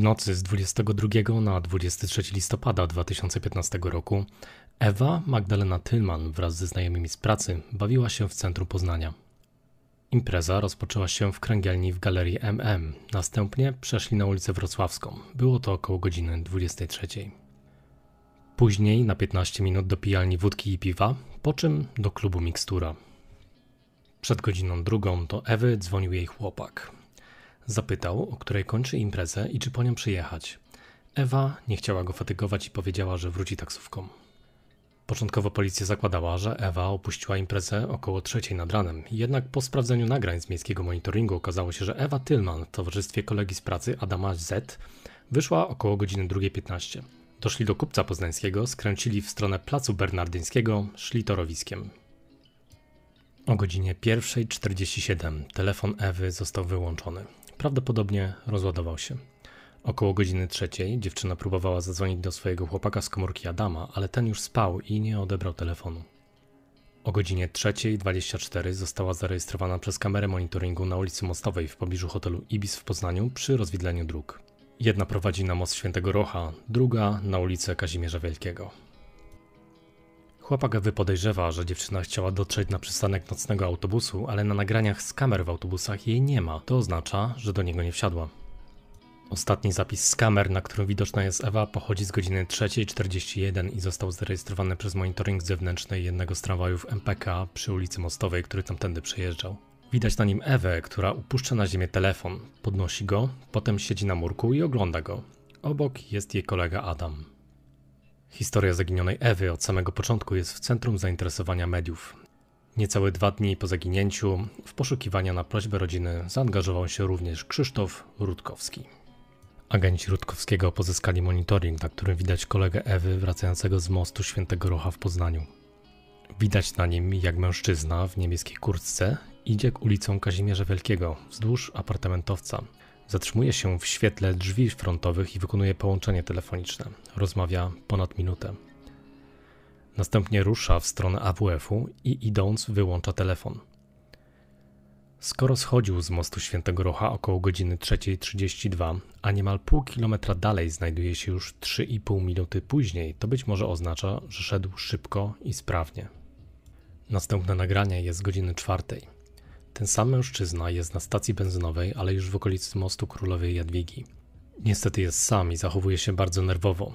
W nocy z 22 na 23 listopada 2015 roku Ewa Magdalena Tylman wraz ze znajomymi z pracy bawiła się w centrum Poznania. Impreza rozpoczęła się w kręgielni w galerii MM. Następnie przeszli na ulicę Wrocławską. Było to około godziny 23. Później na 15 minut do pijalni wódki i piwa, po czym do klubu Mikstura. Przed godziną drugą do Ewy dzwonił jej chłopak. Zapytał, o której kończy imprezę i czy po nią przyjechać. Ewa nie chciała go fatygować i powiedziała, że wróci taksówką. Początkowo policja zakładała, że Ewa opuściła imprezę około trzeciej nad ranem, jednak po sprawdzeniu nagrań z miejskiego monitoringu okazało się, że Ewa Tylman w towarzystwie kolegi z pracy Adama Z wyszła około godziny 2.15. Doszli do kupca poznańskiego, skręcili w stronę placu bernardyńskiego, szli torowiskiem. O godzinie 1.47 telefon Ewy został wyłączony. Prawdopodobnie rozładował się. Około godziny trzeciej dziewczyna próbowała zadzwonić do swojego chłopaka z komórki Adama, ale ten już spał i nie odebrał telefonu. O godzinie 3.24 została zarejestrowana przez kamerę monitoringu na ulicy Mostowej w pobliżu hotelu Ibis w Poznaniu przy rozwidleniu dróg. Jedna prowadzi na most Świętego Rocha, druga na ulicę Kazimierza Wielkiego. Chłopak Ewy podejrzewa, że dziewczyna chciała dotrzeć na przystanek nocnego autobusu, ale na nagraniach z kamer w autobusach jej nie ma. To oznacza, że do niego nie wsiadła. Ostatni zapis z kamer, na którym widoczna jest Ewa, pochodzi z godziny 3.41 i został zarejestrowany przez monitoring zewnętrzny jednego z tramwajów MPK przy ulicy Mostowej, który tamtędy przejeżdżał. Widać na nim Ewę, która upuszcza na ziemię telefon, podnosi go, potem siedzi na murku i ogląda go. Obok jest jej kolega Adam. Historia zaginionej Ewy od samego początku jest w centrum zainteresowania mediów. Niecałe dwa dni po zaginięciu, w poszukiwania na prośbę rodziny zaangażował się również Krzysztof Rutkowski. Agenci Rutkowskiego pozyskali monitoring, na którym widać kolegę Ewy wracającego z mostu Świętego Rocha w Poznaniu. Widać na nim, jak mężczyzna w niebieskiej kurtce idzie ulicą Kazimierza Wielkiego wzdłuż apartamentowca. Zatrzymuje się w świetle drzwi frontowych i wykonuje połączenie telefoniczne. Rozmawia ponad minutę. Następnie rusza w stronę AWF-u i idąc wyłącza telefon. Skoro schodził z mostu Świętego Rocha około godziny 3.32, a niemal pół kilometra dalej znajduje się już 3,5 minuty później, to być może oznacza, że szedł szybko i sprawnie. Następne nagranie jest z godziny czwartej. Ten sam mężczyzna jest na stacji benzynowej, ale już w okolicy mostu Królowej Jadwigi. Niestety jest sam i zachowuje się bardzo nerwowo.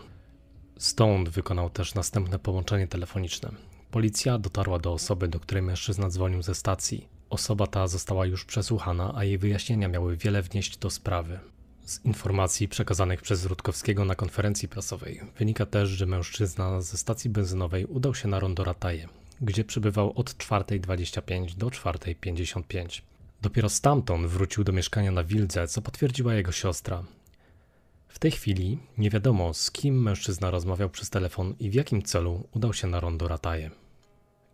Stąd wykonał też następne połączenie telefoniczne. Policja dotarła do osoby, do której mężczyzna dzwonił ze stacji. Osoba ta została już przesłuchana, a jej wyjaśnienia miały wiele wnieść do sprawy. Z informacji przekazanych przez Rutkowskiego na konferencji prasowej wynika też, że mężczyzna ze stacji benzynowej udał się na rondo Rataje, gdzie przebywał od 4.25 do 4.55. Dopiero stamtąd wrócił do mieszkania na Wildze, co potwierdziła jego siostra. W tej chwili nie wiadomo, z kim mężczyzna rozmawiał przez telefon i w jakim celu udał się na rondo Rataje.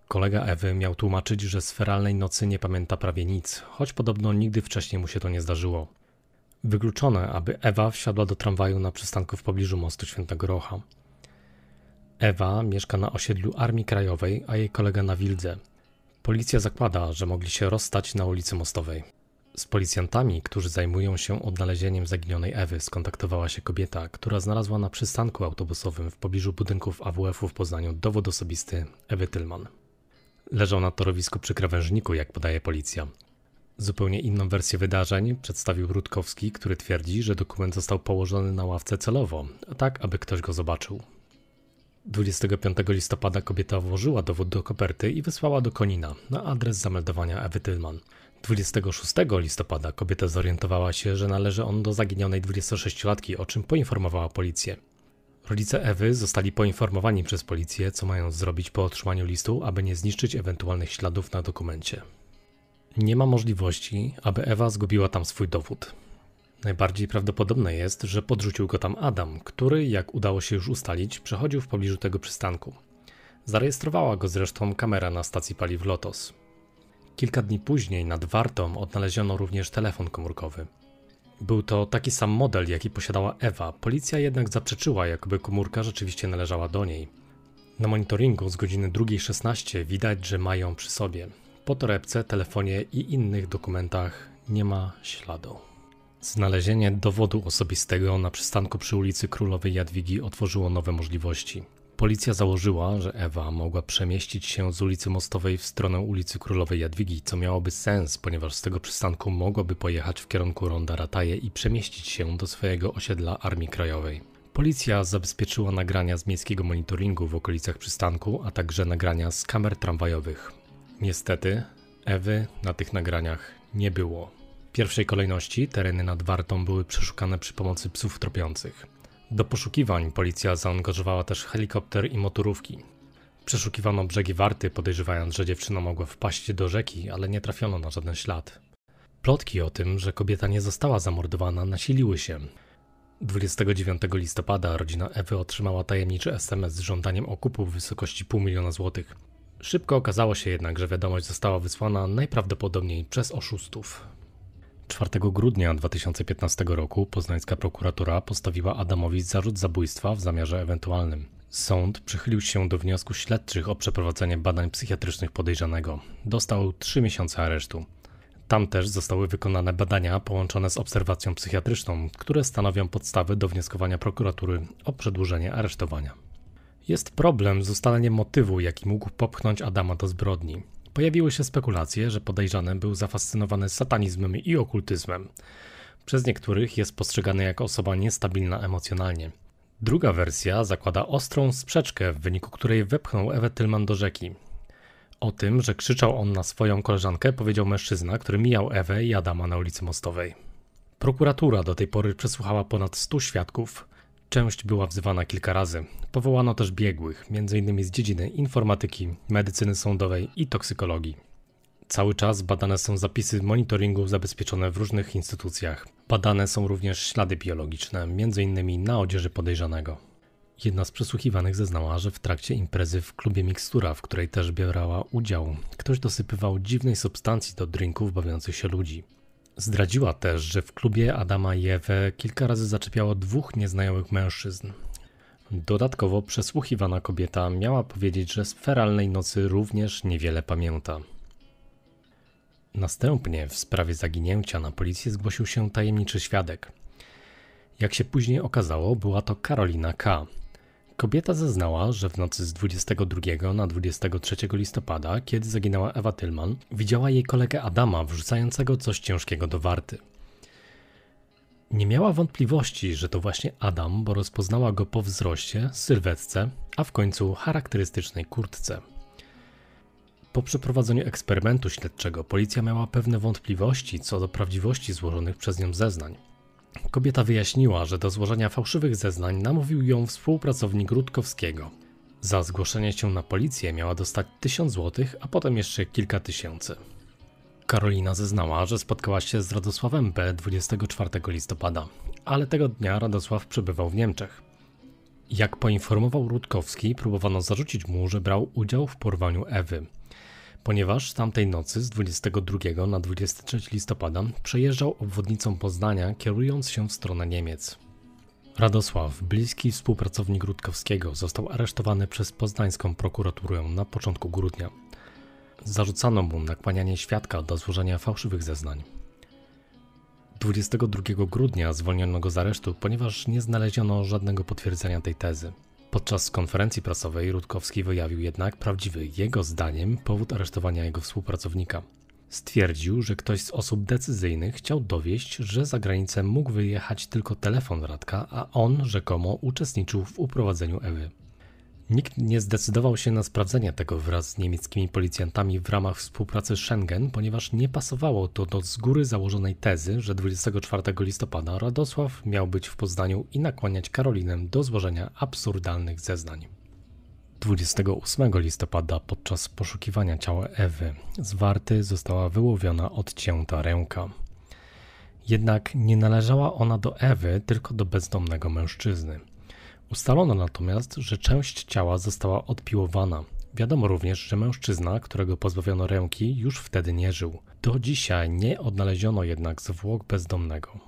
Kolega Ewy miał tłumaczyć, że z feralnej nocy nie pamięta prawie nic, choć podobno nigdy wcześniej mu się to nie zdarzyło. Wykluczone, aby Ewa wsiadła do tramwaju na przystanku w pobliżu mostu Świętego Rocha. Ewa mieszka na osiedlu Armii Krajowej, a jej kolega na Wildze. Policja zakłada, że mogli się rozstać na ulicy Mostowej. Z policjantami, którzy zajmują się odnalezieniem zaginionej Ewy, skontaktowała się kobieta, która znalazła na przystanku autobusowym w pobliżu budynków AWF-u w Poznaniu dowód osobisty Ewy Tylman. Leżał na torowisku przy krawężniku, jak podaje policja. Zupełnie inną wersję wydarzeń przedstawił Rutkowski, który twierdzi, że dokument został położony na ławce celowo, tak aby ktoś go zobaczył. 25 listopada kobieta włożyła dowód do koperty i wysłała do Konina na adres zameldowania Ewy Tylman. 26 listopada kobieta zorientowała się, że należy on do zaginionej 26-latki, o czym poinformowała policję. Rodzice Ewy zostali poinformowani przez policję, co mają zrobić po otrzymaniu listu, aby nie zniszczyć ewentualnych śladów na dokumencie. Nie ma możliwości, aby Ewa zgubiła tam swój dowód. Najbardziej prawdopodobne jest, że podrzucił go tam Adam, który, jak udało się już ustalić, przechodził w pobliżu tego przystanku. Zarejestrowała go zresztą kamera na stacji paliw Lotos. Kilka dni później nad Wartą odnaleziono również telefon komórkowy. Był to taki sam model, jaki posiadała Ewa, policja jednak zaprzeczyła, jakoby komórka rzeczywiście należała do niej. Na monitoringu z godziny 2.16 widać, że mają przy sobie. Po torebce, telefonie i innych dokumentach nie ma śladu. Znalezienie dowodu osobistego na przystanku przy ulicy Królowej Jadwigi otworzyło nowe możliwości. Policja założyła, że Ewa mogła przemieścić się z ulicy Mostowej w stronę ulicy Królowej Jadwigi, co miałoby sens, ponieważ z tego przystanku mogłaby pojechać w kierunku Ronda Rataje i przemieścić się do swojego osiedla Armii Krajowej. Policja zabezpieczyła nagrania z miejskiego monitoringu w okolicach przystanku, a także nagrania z kamer tramwajowych. Niestety, Ewy na tych nagraniach nie było. Pierwszej kolejności tereny nad Wartą były przeszukane przy pomocy psów tropiących. Do poszukiwań policja zaangażowała też helikopter i motorówki. Przeszukiwano brzegi Warty, podejrzewając, że dziewczyna mogła wpaść do rzeki, ale nie trafiono na żaden ślad. Plotki o tym, że kobieta nie została zamordowana, nasiliły się. 29 listopada rodzina Ewy otrzymała tajemniczy SMS z żądaniem okupu w wysokości pół miliona złotych. Szybko okazało się jednak, że wiadomość została wysłana najprawdopodobniej przez oszustów. 4 grudnia 2015 roku poznańska prokuratura postawiła Adamowi zarzut zabójstwa w zamiarze ewentualnym. Sąd przychylił się do wniosku śledczych o przeprowadzenie badań psychiatrycznych podejrzanego. Dostał 3 miesiące aresztu. Tam też zostały wykonane badania połączone z obserwacją psychiatryczną, które stanowią podstawy do wnioskowania prokuratury o przedłużenie aresztowania. Jest problem z ustaleniem motywu, jaki mógł popchnąć Adama do zbrodni. Pojawiły się spekulacje, że podejrzany był zafascynowany satanizmem i okultyzmem. Przez niektórych jest postrzegany jako osoba niestabilna emocjonalnie. Druga wersja zakłada ostrą sprzeczkę, w wyniku której wepchnął Ewę Tylman do rzeki. O tym, że krzyczał on na swoją koleżankę, powiedział mężczyzna, który mijał Ewę i Adama na ulicy Mostowej. Prokuratura do tej pory przesłuchała ponad 100 świadków. Część była wzywana kilka razy. Powołano też biegłych, m.in. z dziedziny informatyki, medycyny sądowej i toksykologii. Cały czas badane są zapisy monitoringu zabezpieczone w różnych instytucjach. Badane są również ślady biologiczne, m.in. na odzieży podejrzanego. Jedna z przesłuchiwanych zeznała, że w trakcie imprezy w klubie Mikstura, w której też bierała udział, ktoś dosypywał dziwnej substancji do drinków bawiących się ludzi. Zdradziła też, że w klubie Adama i Ewę kilka razy zaczepiało dwóch nieznajomych mężczyzn. Dodatkowo przesłuchiwana kobieta miała powiedzieć, że z feralnej nocy również niewiele pamięta. Następnie w sprawie zaginięcia na policję zgłosił się tajemniczy świadek. Jak się później okazało, była to Karolina K., Kobieta zeznała, że w nocy z 22 na 23 listopada, kiedy zaginęła Ewa Tylman, widziała jej kolegę Adama wrzucającego coś ciężkiego do warty. Nie miała wątpliwości, że to właśnie Adam, bo rozpoznała go po wzroście, sylwetce, a w końcu charakterystycznej kurtce. Po przeprowadzeniu eksperymentu śledczego policja miała pewne wątpliwości co do prawdziwości złożonych przez nią zeznań. Kobieta wyjaśniła, że do złożenia fałszywych zeznań namówił ją współpracownik Rutkowskiego. Za zgłoszenie się na policję miała dostać 1000 zł, a potem jeszcze kilka tysięcy. Karolina zeznała, że spotkała się z Radosławem B 24 listopada, ale tego dnia Radosław przebywał w Niemczech. Jak poinformował Rutkowski, próbowano zarzucić mu, że brał udział w porwaniu Ewy ponieważ tamtej nocy z 22 na 23 listopada przejeżdżał obwodnicą Poznania, kierując się w stronę Niemiec. Radosław, bliski współpracownik Rutkowskiego, został aresztowany przez poznańską prokuraturę na początku grudnia. Zarzucano mu nakłanianie świadka do złożenia fałszywych zeznań. 22 grudnia zwolniono go z aresztu, ponieważ nie znaleziono żadnego potwierdzenia tej tezy. Podczas konferencji prasowej Rutkowski wyjawił jednak prawdziwy, jego zdaniem, powód aresztowania jego współpracownika. Stwierdził, że ktoś z osób decyzyjnych chciał dowieść, że za granicę mógł wyjechać tylko telefon Radka, a on rzekomo uczestniczył w uprowadzeniu Ewy. Nikt nie zdecydował się na sprawdzenie tego wraz z niemieckimi policjantami w ramach współpracy Schengen, ponieważ nie pasowało to do z góry założonej tezy, że 24 listopada Radosław miał być w Poznaniu i nakłaniać Karolinę do złożenia absurdalnych zeznań. 28 listopada podczas poszukiwania ciała Ewy z warty została wyłowiona odcięta ręka. Jednak nie należała ona do Ewy, tylko do bezdomnego mężczyzny. Ustalono natomiast, że część ciała została odpiłowana. Wiadomo również, że mężczyzna, którego pozbawiono ręki, już wtedy nie żył. Do dzisiaj nie odnaleziono jednak zwłok bezdomnego.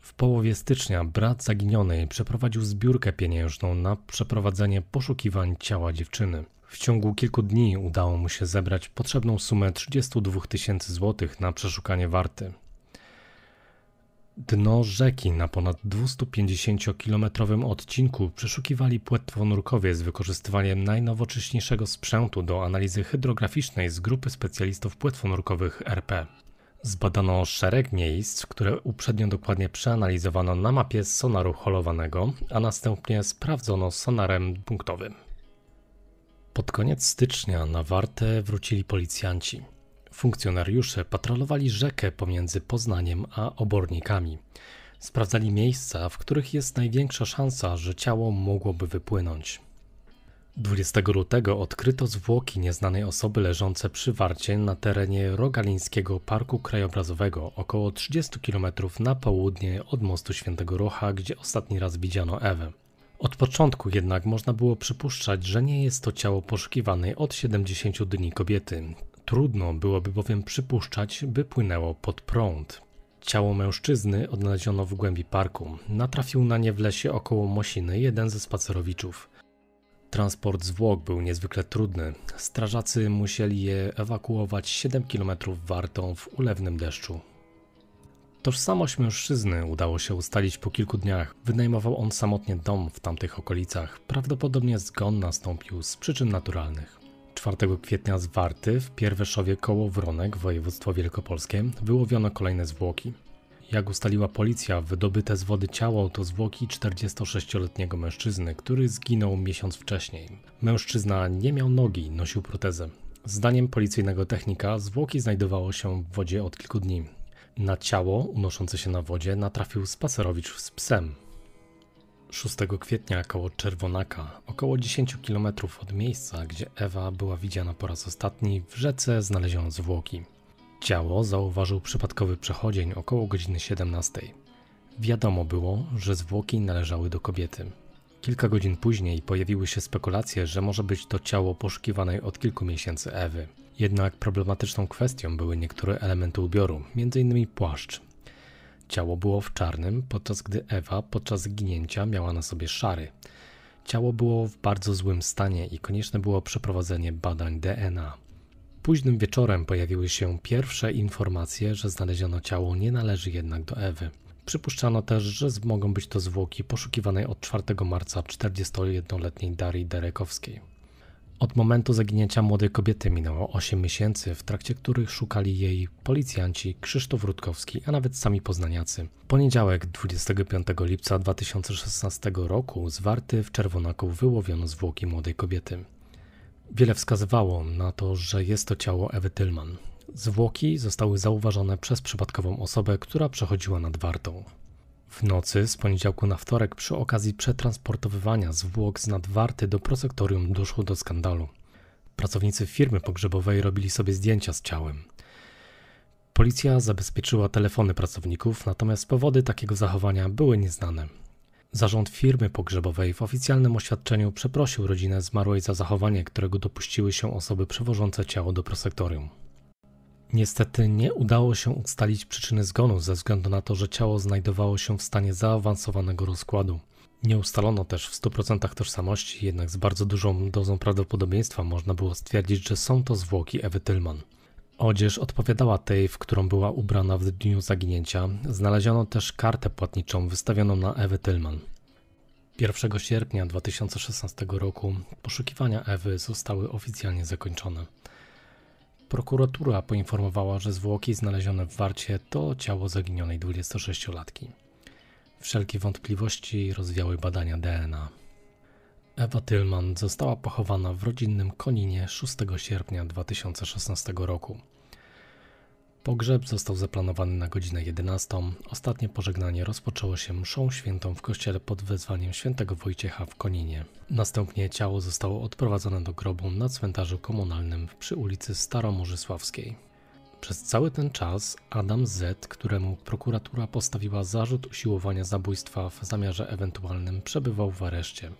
W połowie stycznia brat zaginionej przeprowadził zbiórkę pieniężną na przeprowadzenie poszukiwań ciała dziewczyny. W ciągu kilku dni udało mu się zebrać potrzebną sumę 32 tysięcy złotych na przeszukanie warty. Dno rzeki na ponad 250-kilometrowym odcinku przeszukiwali płetwonurkowie z wykorzystywaniem najnowocześniejszego sprzętu do analizy hydrograficznej z grupy specjalistów płetwonurkowych RP. Zbadano szereg miejsc, które uprzednio dokładnie przeanalizowano na mapie sonaru holowanego, a następnie sprawdzono sonarem punktowym. Pod koniec stycznia na wartę wrócili policjanci. Funkcjonariusze patrolowali rzekę pomiędzy Poznaniem a obornikami. Sprawdzali miejsca, w których jest największa szansa, że ciało mogłoby wypłynąć. 20 lutego odkryto zwłoki nieznanej osoby leżące przy warcie na terenie Rogalińskiego Parku Krajobrazowego, około 30 km na południe od mostu Świętego Rocha, gdzie ostatni raz widziano Ewę. Od początku jednak można było przypuszczać, że nie jest to ciało poszukiwanej od 70 dni kobiety. Trudno byłoby bowiem przypuszczać, by płynęło pod prąd. Ciało mężczyzny odnaleziono w głębi parku. Natrafił na nie w lesie około Mosiny jeden ze spacerowiczów. Transport zwłok był niezwykle trudny. Strażacy musieli je ewakuować 7 km wartą w ulewnym deszczu. Tożsamość mężczyzny udało się ustalić po kilku dniach. Wynajmował on samotnie dom w tamtych okolicach. Prawdopodobnie zgon nastąpił z przyczyn naturalnych. 4 kwietnia z Warty w Pierweszowie koło Wronek, województwo wielkopolskie, wyłowiono kolejne zwłoki. Jak ustaliła policja, wydobyte z wody ciało to zwłoki 46-letniego mężczyzny, który zginął miesiąc wcześniej. Mężczyzna nie miał nogi, nosił protezę. Zdaniem policyjnego technika zwłoki znajdowało się w wodzie od kilku dni. Na ciało unoszące się na wodzie natrafił spacerowicz z psem. 6 kwietnia koło Czerwonaka, około 10 km od miejsca, gdzie Ewa była widziana po raz ostatni, w rzece znaleziono zwłoki. Ciało zauważył przypadkowy przechodzień około godziny 17. Wiadomo było, że zwłoki należały do kobiety. Kilka godzin później pojawiły się spekulacje, że może być to ciało poszukiwanej od kilku miesięcy Ewy. Jednak problematyczną kwestią były niektóre elementy ubioru, m.in. płaszcz. Ciało było w czarnym, podczas gdy Ewa podczas zginięcia miała na sobie szary. Ciało było w bardzo złym stanie i konieczne było przeprowadzenie badań DNA. Późnym wieczorem pojawiły się pierwsze informacje, że znaleziono ciało nie należy jednak do Ewy. Przypuszczano też, że mogą być to zwłoki poszukiwanej od 4 marca 41-letniej Darii Derekowskiej. Od momentu zaginięcia młodej kobiety minęło 8 miesięcy, w trakcie których szukali jej policjanci Krzysztof Rutkowski, a nawet sami poznaniacy. Poniedziałek 25 lipca 2016 roku z Warty w Czerwonaku wyłowiono zwłoki młodej kobiety. Wiele wskazywało na to, że jest to ciało Ewy Tylman. Zwłoki zostały zauważone przez przypadkową osobę, która przechodziła nad Wartą. W nocy z poniedziałku na wtorek przy okazji przetransportowywania zwłok z nadwarty do prosektorium doszło do skandalu. Pracownicy firmy pogrzebowej robili sobie zdjęcia z ciałem. Policja zabezpieczyła telefony pracowników, natomiast powody takiego zachowania były nieznane. Zarząd firmy pogrzebowej w oficjalnym oświadczeniu przeprosił rodzinę zmarłej za zachowanie, którego dopuściły się osoby przewożące ciało do prosektorium. Niestety nie udało się ustalić przyczyny zgonu ze względu na to, że ciało znajdowało się w stanie zaawansowanego rozkładu. Nie ustalono też w 100% tożsamości, jednak z bardzo dużą dozą prawdopodobieństwa można było stwierdzić, że są to zwłoki Ewy Tylman. Odzież odpowiadała tej, w którą była ubrana w dniu zaginięcia. Znaleziono też kartę płatniczą wystawioną na Ewę Tylman. 1 sierpnia 2016 roku poszukiwania Ewy zostały oficjalnie zakończone. Prokuratura poinformowała, że zwłoki znalezione w Warcie to ciało zaginionej 26-latki. Wszelkie wątpliwości rozwiały badania DNA. Ewa Tylman została pochowana w rodzinnym Koninie 6 sierpnia 2016 roku. Pogrzeb został zaplanowany na godzinę 11. Ostatnie pożegnanie rozpoczęło się mszą świętą w kościele pod wezwaniem świętego Wojciecha w Koninie. Następnie ciało zostało odprowadzone do grobu na cmentarzu komunalnym przy ulicy Staromorzysławskiej. Przez cały ten czas Adam Z., któremu prokuratura postawiła zarzut usiłowania zabójstwa w zamiarze ewentualnym, przebywał w areszcie.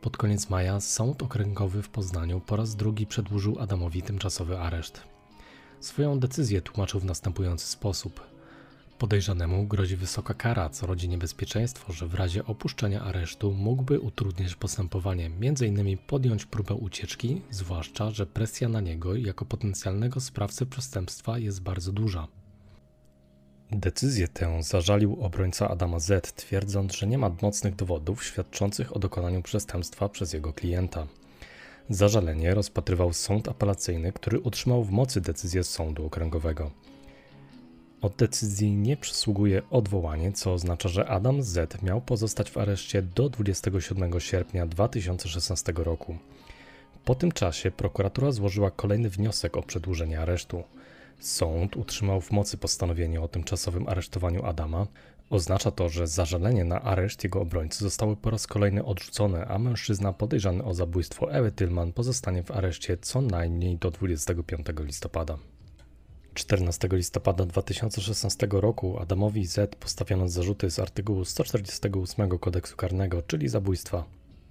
Pod koniec maja Sąd Okręgowy w Poznaniu po raz drugi przedłużył Adamowi tymczasowy areszt. Swoją decyzję tłumaczył w następujący sposób. Podejrzanemu grozi wysoka kara, co rodzi niebezpieczeństwo, że w razie opuszczenia aresztu mógłby utrudniać postępowanie, m.in. podjąć próbę ucieczki, zwłaszcza, że presja na niego jako potencjalnego sprawcę przestępstwa jest bardzo duża. Decyzję tę zażalił obrońca Adama Z, twierdząc, że nie ma mocnych dowodów świadczących o dokonaniu przestępstwa przez jego klienta. Zażalenie rozpatrywał sąd apelacyjny, który utrzymał w mocy decyzję sądu okręgowego. Od decyzji nie przysługuje odwołanie, co oznacza, że Adam Z miał pozostać w areszcie do 27 sierpnia 2016 roku. Po tym czasie prokuratura złożyła kolejny wniosek o przedłużenie aresztu. Sąd utrzymał w mocy postanowienie o tymczasowym aresztowaniu Adama. Oznacza to, że zażalenie na areszt jego obrońcy zostały po raz kolejny odrzucone, a mężczyzna podejrzany o zabójstwo Ewy Tillman pozostanie w areszcie co najmniej do 25 listopada. 14 listopada 2016 roku Adamowi Z postawiono zarzuty z artykułu 148 kodeksu karnego, czyli zabójstwa.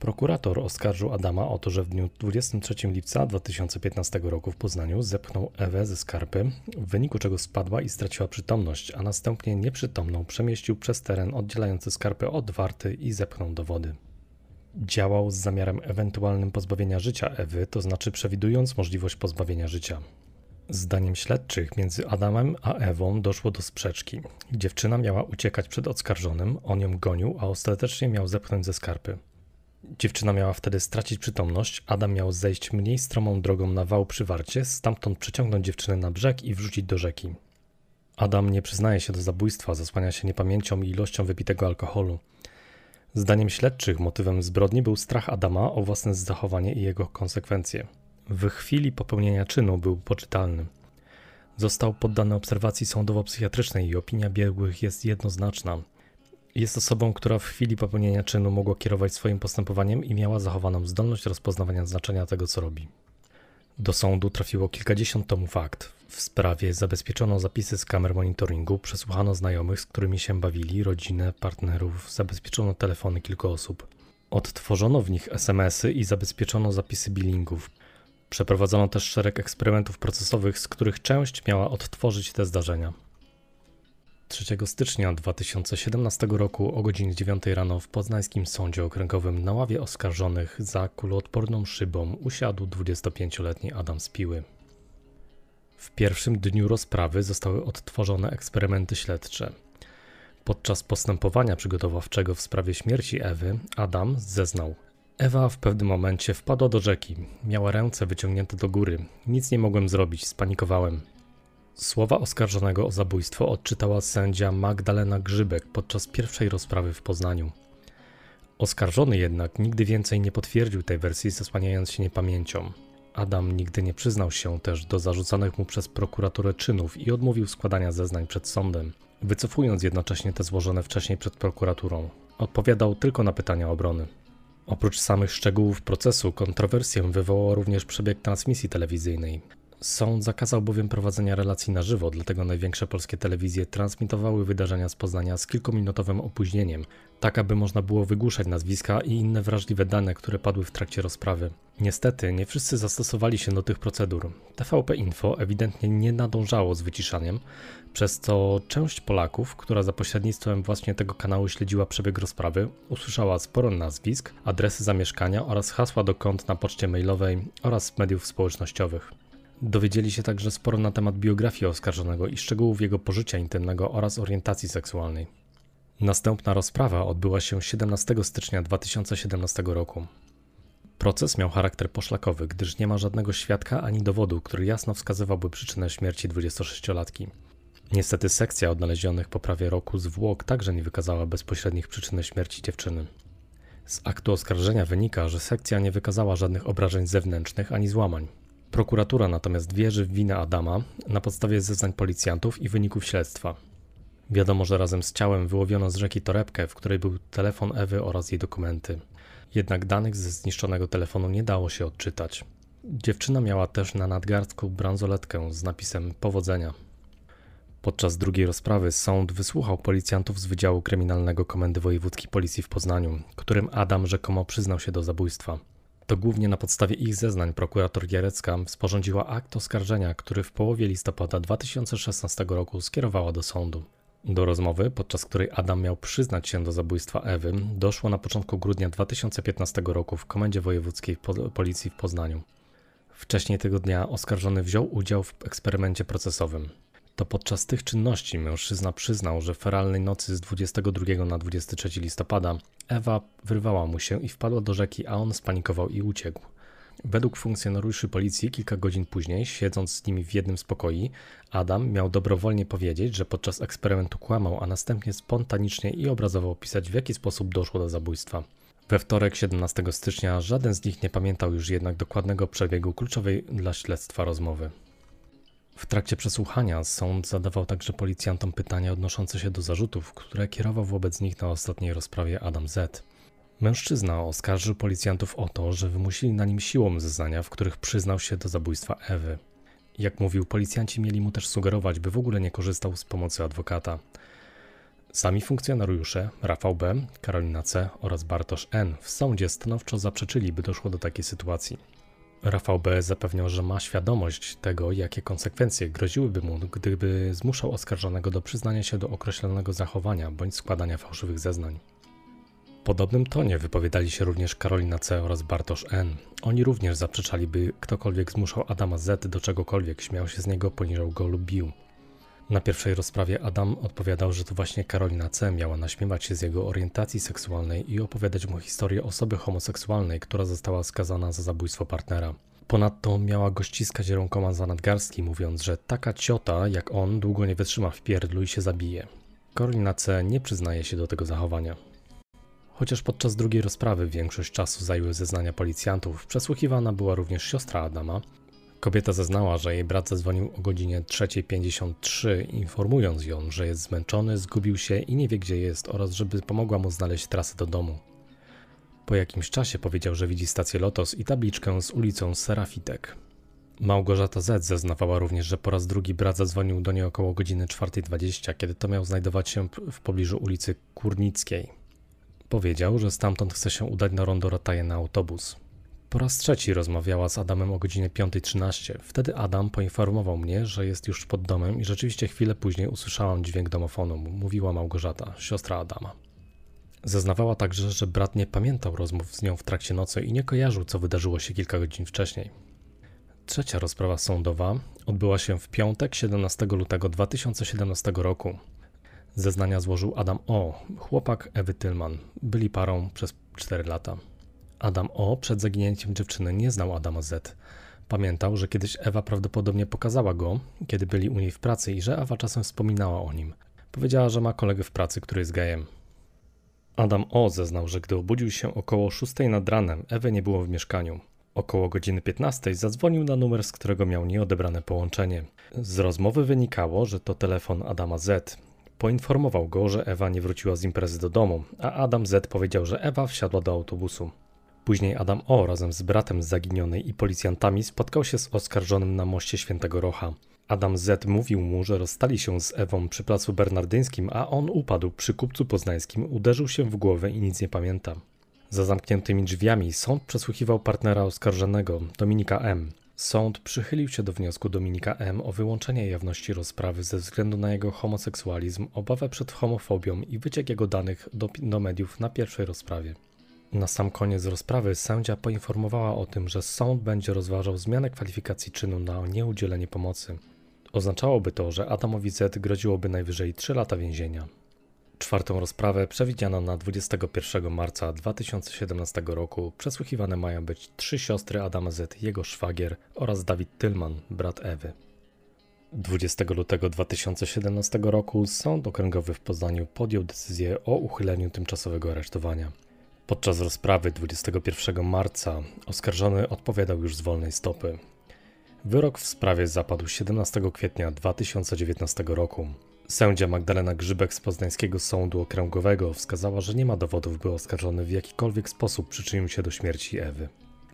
Prokurator oskarżył Adama o to, że w dniu 23 lipca 2015 roku w Poznaniu zepchnął Ewę ze skarpy, w wyniku czego spadła i straciła przytomność, a następnie nieprzytomną przemieścił przez teren oddzielający skarpę od warty i zepchnął do wody. Działał z zamiarem ewentualnym pozbawienia życia Ewy, to znaczy przewidując możliwość pozbawienia życia. Zdaniem śledczych między Adamem a Ewą doszło do sprzeczki. Dziewczyna miała uciekać przed oskarżonym, on ją gonił, a ostatecznie miał zepchnąć ze skarpy. Dziewczyna miała wtedy stracić przytomność, Adam miał zejść mniej stromą drogą na wał przy warcie, stamtąd przeciągnąć dziewczynę na brzeg i wrzucić do rzeki. Adam nie przyznaje się do zabójstwa, zasłania się niepamięcią i ilością wypitego alkoholu. Zdaniem śledczych motywem zbrodni był strach Adama o własne zachowanie i jego konsekwencje. W chwili popełnienia czynu był poczytalny. Został poddany obserwacji sądowo-psychiatrycznej i opinia biegłych jest jednoznaczna. Jest osobą, która w chwili popełnienia czynu mogła kierować swoim postępowaniem i miała zachowaną zdolność rozpoznawania znaczenia tego, co robi. Do sądu trafiło kilkadziesiąt tomów akt. W sprawie zabezpieczono zapisy z kamer monitoringu, przesłuchano znajomych, z którymi się bawili, rodzinę, partnerów, zabezpieczono telefony kilku osób. Odtworzono w nich SMS-y i zabezpieczono zapisy billingów. Przeprowadzono też szereg eksperymentów procesowych, z których część miała odtworzyć te zdarzenia. 3 stycznia 2017 roku o godzinie 9 rano w poznańskim sądzie okręgowym na ławie oskarżonych za kuloodporną szybą usiadł 25-letni Adam Spiły. W pierwszym dniu rozprawy zostały odtworzone eksperymenty śledcze. Podczas postępowania przygotowawczego w sprawie śmierci Ewy Adam zeznał: Ewa w pewnym momencie wpadła do rzeki. Miała ręce wyciągnięte do góry. Nic nie mogłem zrobić, spanikowałem. Słowa oskarżonego o zabójstwo odczytała sędzia Magdalena Grzybek podczas pierwszej rozprawy w Poznaniu. Oskarżony jednak nigdy więcej nie potwierdził tej wersji, zasłaniając się niepamięcią. Adam nigdy nie przyznał się też do zarzucanych mu przez prokuraturę czynów i odmówił składania zeznań przed sądem, wycofując jednocześnie te złożone wcześniej przed prokuraturą. Odpowiadał tylko na pytania obrony. Oprócz samych szczegółów procesu, kontrowersję wywołał również przebieg transmisji telewizyjnej. Sąd zakazał bowiem prowadzenia relacji na żywo, dlatego największe polskie telewizje transmitowały wydarzenia z Poznania z kilkuminutowym opóźnieniem, tak aby można było wygłuszać nazwiska i inne wrażliwe dane, które padły w trakcie rozprawy. Niestety, nie wszyscy zastosowali się do tych procedur. TVP Info ewidentnie nie nadążało z wyciszaniem, przez co część Polaków, która za pośrednictwem właśnie tego kanału śledziła przebieg rozprawy, usłyszała sporo nazwisk, adresy zamieszkania oraz hasła do kont na poczcie mailowej oraz mediów społecznościowych. Dowiedzieli się także sporo na temat biografii oskarżonego i szczegółów jego pożycia intymnego oraz orientacji seksualnej. Następna rozprawa odbyła się 17 stycznia 2017 roku. Proces miał charakter poszlakowy, gdyż nie ma żadnego świadka ani dowodu, który jasno wskazywałby przyczynę śmierci 26-latki. Niestety sekcja odnalezionych po prawie roku zwłok także nie wykazała bezpośrednich przyczyn śmierci dziewczyny. Z aktu oskarżenia wynika, że sekcja nie wykazała żadnych obrażeń zewnętrznych ani złamań. Prokuratura natomiast wierzy w winę Adama na podstawie zeznań policjantów i wyników śledztwa. Wiadomo, że razem z ciałem wyłowiono z rzeki torebkę, w której był telefon Ewy oraz jej dokumenty. Jednak danych ze zniszczonego telefonu nie dało się odczytać. Dziewczyna miała też na nadgarstku bransoletkę z napisem powodzenia. Podczas drugiej rozprawy sąd wysłuchał policjantów z Wydziału Kryminalnego Komendy Wojewódzkiej Policji w Poznaniu, którym Adam rzekomo przyznał się do zabójstwa. To głównie na podstawie ich zeznań prokurator Gierecka sporządziła akt oskarżenia, który w połowie listopada 2016 roku skierowała do sądu. Do rozmowy, podczas której Adam miał przyznać się do zabójstwa Ewy, doszło na początku grudnia 2015 roku w Komendzie Wojewódzkiej Policji w Poznaniu. Wcześniej tego dnia oskarżony wziął udział w eksperymencie procesowym. To podczas tych czynności mężczyzna przyznał, że feralnej nocy z 22 na 23 listopada Ewa wyrwała mu się i wpadła do rzeki, a on spanikował i uciekł. Według funkcjonariuszy policji kilka godzin później, siedząc z nimi w jednym z pokoi, Adam miał dobrowolnie powiedzieć, że podczas eksperymentu kłamał, a następnie spontanicznie i obrazowo opisać, w jaki sposób doszło do zabójstwa. We wtorek 17 stycznia żaden z nich nie pamiętał już jednak dokładnego przebiegu kluczowej dla śledztwa rozmowy. W trakcie przesłuchania sąd zadawał także policjantom pytania odnoszące się do zarzutów, które kierował wobec nich na ostatniej rozprawie Adam Z. Mężczyzna oskarżył policjantów o to, że wymusili na nim siłą zeznania, w których przyznał się do zabójstwa Ewy. Jak mówił, policjanci mieli mu też sugerować, by w ogóle nie korzystał z pomocy adwokata. Sami funkcjonariusze, Rafał B., Karolina C. oraz Bartosz N. w sądzie stanowczo zaprzeczyli, by doszło do takiej sytuacji. Rafał B. zapewniał, że ma świadomość tego, jakie konsekwencje groziłyby mu, gdyby zmuszał oskarżonego do przyznania się do określonego zachowania bądź składania fałszywych zeznań. W podobnym tonie wypowiadali się również Karolina C. oraz Bartosz N. Oni również zaprzeczali, by ktokolwiek zmuszał Adama Z. do czegokolwiek, śmiał się z niego, poniżał go lub bił. Na pierwszej rozprawie Adam odpowiadał, że to właśnie Karolina C. miała naśmiewać się z jego orientacji seksualnej i opowiadać mu historię osoby homoseksualnej, która została skazana za zabójstwo partnera. Ponadto miała go ściskać rękoma za nadgarstki, mówiąc, że taka ciota jak on długo nie wytrzyma w pierdlu i się zabije. Karolina C. nie przyznaje się do tego zachowania. Chociaż podczas drugiej rozprawy większość czasu zajęły zeznania policjantów, przesłuchiwana była również siostra Adama, Kobieta zeznała, że jej brat zadzwonił o godzinie 3.53, informując ją, że jest zmęczony, zgubił się i nie wie gdzie jest oraz żeby pomogła mu znaleźć trasę do domu. Po jakimś czasie powiedział, że widzi stację Lotos i tabliczkę z ulicą Serafitek. Małgorzata Z zeznawała również, że po raz drugi brat zadzwonił do niej około godziny 4.20, kiedy to miał znajdować się w pobliżu ulicy Kurnickiej. Powiedział, że stamtąd chce się udać na rondo Rataje na autobus. Po raz trzeci rozmawiała z Adamem o godzinie 5.13. Wtedy Adam poinformował mnie, że jest już pod domem i rzeczywiście chwilę później usłyszałam dźwięk domofonu, mówiła Małgorzata, siostra Adama. Zeznawała także, że brat nie pamiętał rozmów z nią w trakcie nocy i nie kojarzył, co wydarzyło się kilka godzin wcześniej. Trzecia rozprawa sądowa odbyła się w piątek 17 lutego 2017 roku. Zeznania złożył Adam O., chłopak Ewy Tylman. Byli parą przez 4 lata. Adam O. przed zaginięciem dziewczyny nie znał Adama Z. Pamiętał, że kiedyś Ewa prawdopodobnie pokazała go, kiedy byli u niej w pracy i że Ewa czasem wspominała o nim. Powiedziała, że ma kolegę w pracy, który jest gejem. Adam O. zeznał, że gdy obudził się około 6 nad ranem, Ewy nie było w mieszkaniu. Około godziny 15 zadzwonił na numer, z którego miał nieodebrane połączenie. Z rozmowy wynikało, że to telefon Adama Z. Poinformował go, że Ewa nie wróciła z imprezy do domu, a Adam Z powiedział, że Ewa wsiadła do autobusu. Później Adam O. razem z bratem zaginionej i policjantami spotkał się z oskarżonym na moście Świętego Rocha. Adam Z. mówił mu, że rozstali się z Ewą przy placu bernardyńskim, a on upadł przy kupcu poznańskim, uderzył się w głowę i nic nie pamięta. Za zamkniętymi drzwiami sąd przesłuchiwał partnera oskarżonego, Dominika M. Sąd przychylił się do wniosku Dominika M. o wyłączenie jawności rozprawy ze względu na jego homoseksualizm, obawę przed homofobią i wyciek jego danych do, do mediów na pierwszej rozprawie. Na sam koniec rozprawy sędzia poinformowała o tym, że sąd będzie rozważał zmianę kwalifikacji czynu na nieudzielenie pomocy. Oznaczałoby to, że Adamowi Z groziłoby najwyżej 3 lata więzienia. Czwartą rozprawę przewidziano na 21 marca 2017 roku. Przesłuchiwane mają być trzy siostry Adama Z, jego szwagier oraz Dawid Tylman, brat Ewy. 20 lutego 2017 roku Sąd Okręgowy w Poznaniu podjął decyzję o uchyleniu tymczasowego aresztowania. Podczas rozprawy 21 marca oskarżony odpowiadał już z wolnej stopy. Wyrok w sprawie zapadł 17 kwietnia 2019 roku. Sędzia Magdalena Grzybek z Poznańskiego Sądu Okręgowego wskazała, że nie ma dowodów, by oskarżony w jakikolwiek sposób przyczynił się do śmierci Ewy.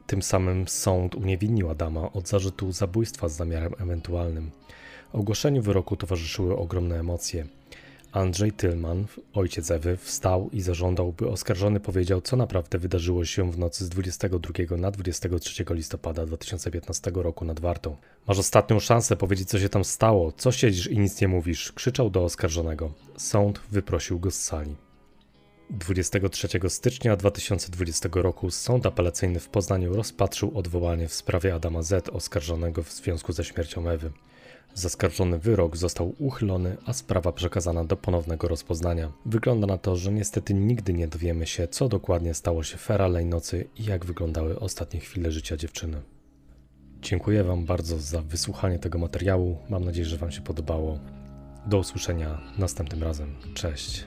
Tym samym sąd uniewinnił Adama od zarzutu zabójstwa z zamiarem ewentualnym. Ogłoszeniu wyroku towarzyszyły ogromne emocje. Andrzej Tylman, ojciec Ewy, wstał i zażądał, by oskarżony powiedział, co naprawdę wydarzyło się w nocy z 22 na 23 listopada 2015 roku nad Wartą. Masz ostatnią szansę powiedzieć, co się tam stało, co siedzisz i nic nie mówisz, krzyczał do oskarżonego. Sąd wyprosił go z sali. 23 stycznia 2020 roku Sąd Apelacyjny w Poznaniu rozpatrzył odwołanie w sprawie Adama Z. oskarżonego w związku ze śmiercią Ewy. Zaskarżony wyrok został uchylony, a sprawa przekazana do ponownego rozpoznania. Wygląda na to, że niestety nigdy nie dowiemy się, co dokładnie stało się feralnej nocy i jak wyglądały ostatnie chwile życia dziewczyny. Dziękuję Wam bardzo za wysłuchanie tego materiału. Mam nadzieję, że Wam się podobało. Do usłyszenia następnym razem. Cześć.